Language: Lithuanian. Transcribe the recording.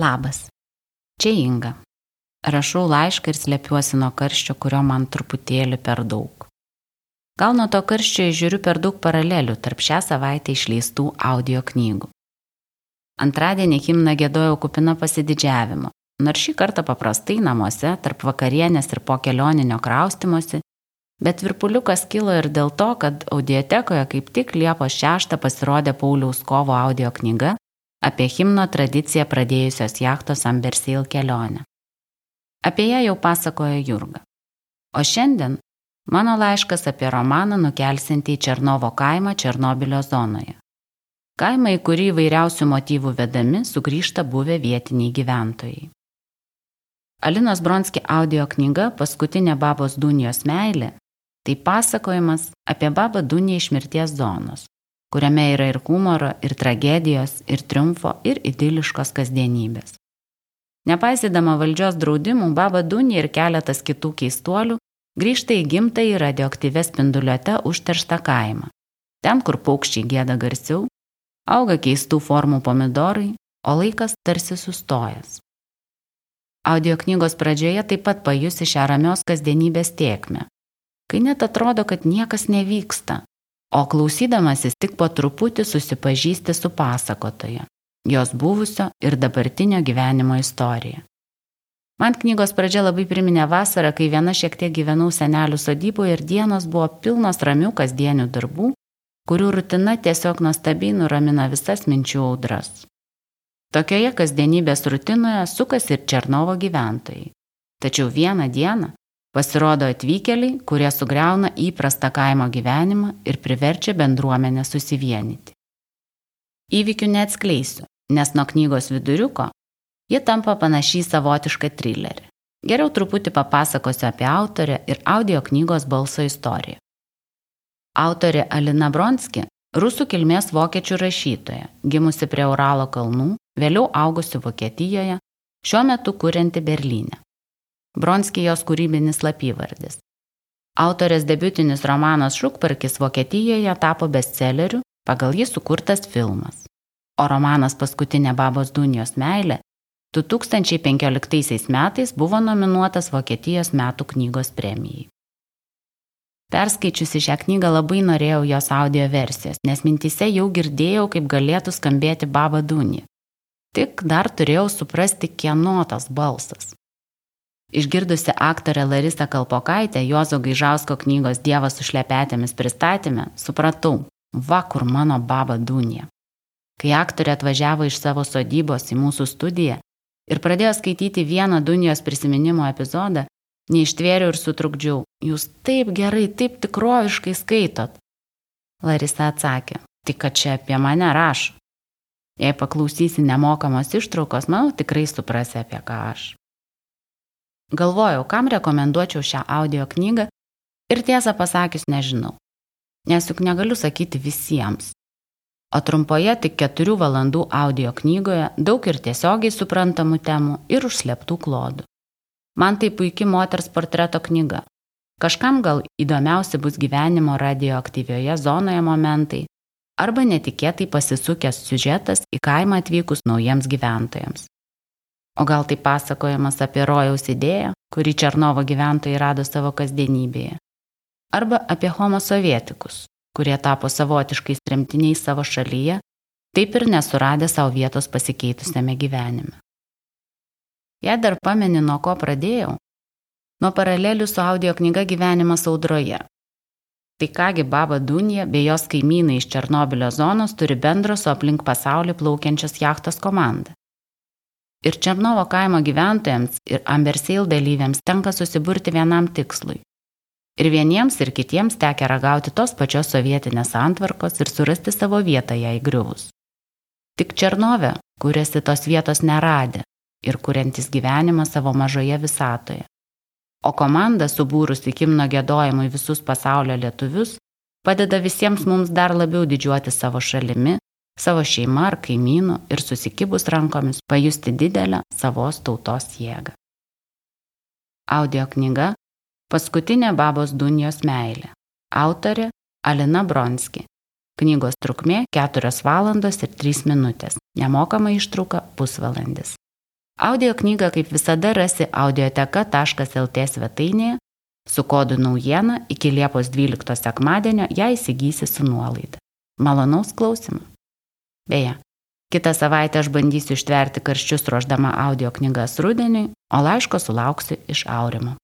Labas. Čia Inga. Rašau laišką ir slepiuosi nuo karščio, kurio man truputėlį per daug. Gal nuo to karščio žiūriu per daug paralelių tarp šią savaitę išleistų audio knygų. Antradienį himną gėdojau kupina pasididžiavimo, nors šį kartą paprastai namuose, tarp vakarienės ir po kelioninio kraustimosi, bet virpuliukas kilo ir dėl to, kad audiotekoje kaip tik Liepos 6 pasirodė Pauliaus kovo audio knyga apie himno tradiciją pradėjusios jachtos Ambersail kelionę. Apie ją jau pasakojo Jurga. O šiandien mano laiškas apie romaną nukelsinti į Černovo kaimą Černobilio zonoje. Kaimą, į kurį įvairiausių motyvų vedami sugrįžta buvę vietiniai gyventojai. Alinos Bronski audio knyga Paskutinė babos Dunijos meilė - tai pasakojimas apie babą Duniją iš mirties zonos, kuriame yra ir humoro, ir tragedijos, ir triumfo, ir idiliškos kasdienybės. Nepaisydama valdžios draudimų, Baba Dunė ir keletas kitų keistuolių grįžta į gimtąjį radioaktyvę spinduliuotę užterštą kaimą. Ten, kur paukščiai gėda garsiau, auga keistų formų pomidorai, o laikas tarsi sustojęs. Audio knygos pradžioje taip pat pajusi šią ramios kasdienybės tiekmę, kai net atrodo, kad niekas nevyksta, o klausydamasis tik po truputį susipažįsti su pasakotoja, jos buvusio ir dabartinio gyvenimo istorija. Man knygos pradžia labai priminė vasarą, kai viena šiek tiek gyvenau senelių sodyboje ir dienos buvo pilnos ramių kasdienių darbų, kurių rutina tiesiog nuostabiai nuramina visas minčių audras. Tokioje kasdienybės rutinoje sukasi ir Černovo gyventojai. Tačiau vieną dieną Pasirodo atvykėliai, kurie sugriauna įprastą kaimo gyvenimą ir priverčia bendruomenę susivienyti. Įvykių neatskleisiu, nes nuo knygos viduriuko ji tampa panašiai savotišką trilerį. Geriau truputį papasakosiu apie autorę ir audio knygos balso istoriją. Autorė Alina Bronski - rusų kilmės vokiečių rašytoja, gimusi prie Uralo kalnų, vėliau augusi Vokietijoje, šiuo metu kurianti Berlyne. Bronski jos kūrybinis slapyvardis. Autorės debutinis romanas Šukparkis Vokietijoje tapo bestselleriu, pagal jį sukurtas filmas. O romanas Paskutinė babos Dunijos meilė 2015 metais buvo nominuotas Vokietijos metų knygos premijai. Perskaičiusi šią knygą labai norėjau jos audio versijos, nes mintise jau girdėjau, kaip galėtų skambėti Baba Dunija. Tik dar turėjau suprasti, kieno tas balsas. Išgirdusi aktorę Larisą Kalpokaitę Juozo Gaižausko knygos Dievas su šlepetėmis pristatymę, supratau, va kur mano baba Dunija. Kai aktorė atvažiavo iš savo sodybos į mūsų studiją ir pradėjo skaityti vieną Dunijos prisiminimo epizodą, neištvėriau ir sutrukdžiau. Jūs taip gerai, taip tikroviškai skaitot. Larisa atsakė, tik kad čia apie mane rašo. Jei paklausysi nemokamos ištraukos, manau tikrai suprasi apie ką aš. Galvojau, kam rekomenduočiau šią audio knygą ir tiesą pasakius nežinau. Nes juk negaliu sakyti visiems. O trumpoje tik keturių valandų audio knygoje daug ir tiesiogiai suprantamų temų ir užsleptų klodų. Man tai puikia moters portreto knyga. Kažkam gal įdomiausi bus gyvenimo radioaktyvioje zonoje momentai arba netikėtai pasisukęs siužetas į kaimą atvykus naujiems gyventojams. O gal tai pasakojimas apie rojaus idėją, kurį Černovo gyventojai rado savo kasdienybėje. Arba apie homo sovietikus, kurie tapo savotiškais tremtiniais savo šalyje, taip ir nesuradę savo vietos pasikeitusiame gyvenime. Jei dar pameni, nuo ko pradėjau, nuo paralelių su audio knyga gyvenimas audroje. Tai kągi Baba Dunija bei jos kaimynai iš Černobilio zonos turi bendro su aplink pasaulį plaukiančios jachtos komanda. Ir Černovo kaimo gyventojams ir Ambersail dalyviams tenka susiburti vienam tikslui. Ir vieniems ir kitiems tekia ragauti tos pačios sovietinės antvarkos ir surasti savo vietą ją įgriuvus. Tik Černove kuriasi tos vietos neradė ir kuriantis gyvenimą savo mažoje visatoje. O komanda, subūrusi kimno gėdojimui visus pasaulio lietuvius, padeda visiems mums dar labiau didžiuoti savo šalimi savo šeima ar kaimynu ir susikibus rankomis pajusti didelę savos tautos jėgą. Audio knyga Paskutinė babos Dunijos meilė. Autorė Alina Bronski. Knygos trukmė 4 valandos ir 3 minutės. Nemokama ištrauka pusvalandis. Audio knygą kaip visada rasi audioteka.lt svetainėje su kodu naujiena iki Liepos 12 sekmadienio ją įsigysi su nuolaida. Malonaus klausimų. Beje, kitą savaitę aš bandysiu ištverti karščius ruoždama audio knygas rudeniui, o laiško sulauksiu iš aurimo.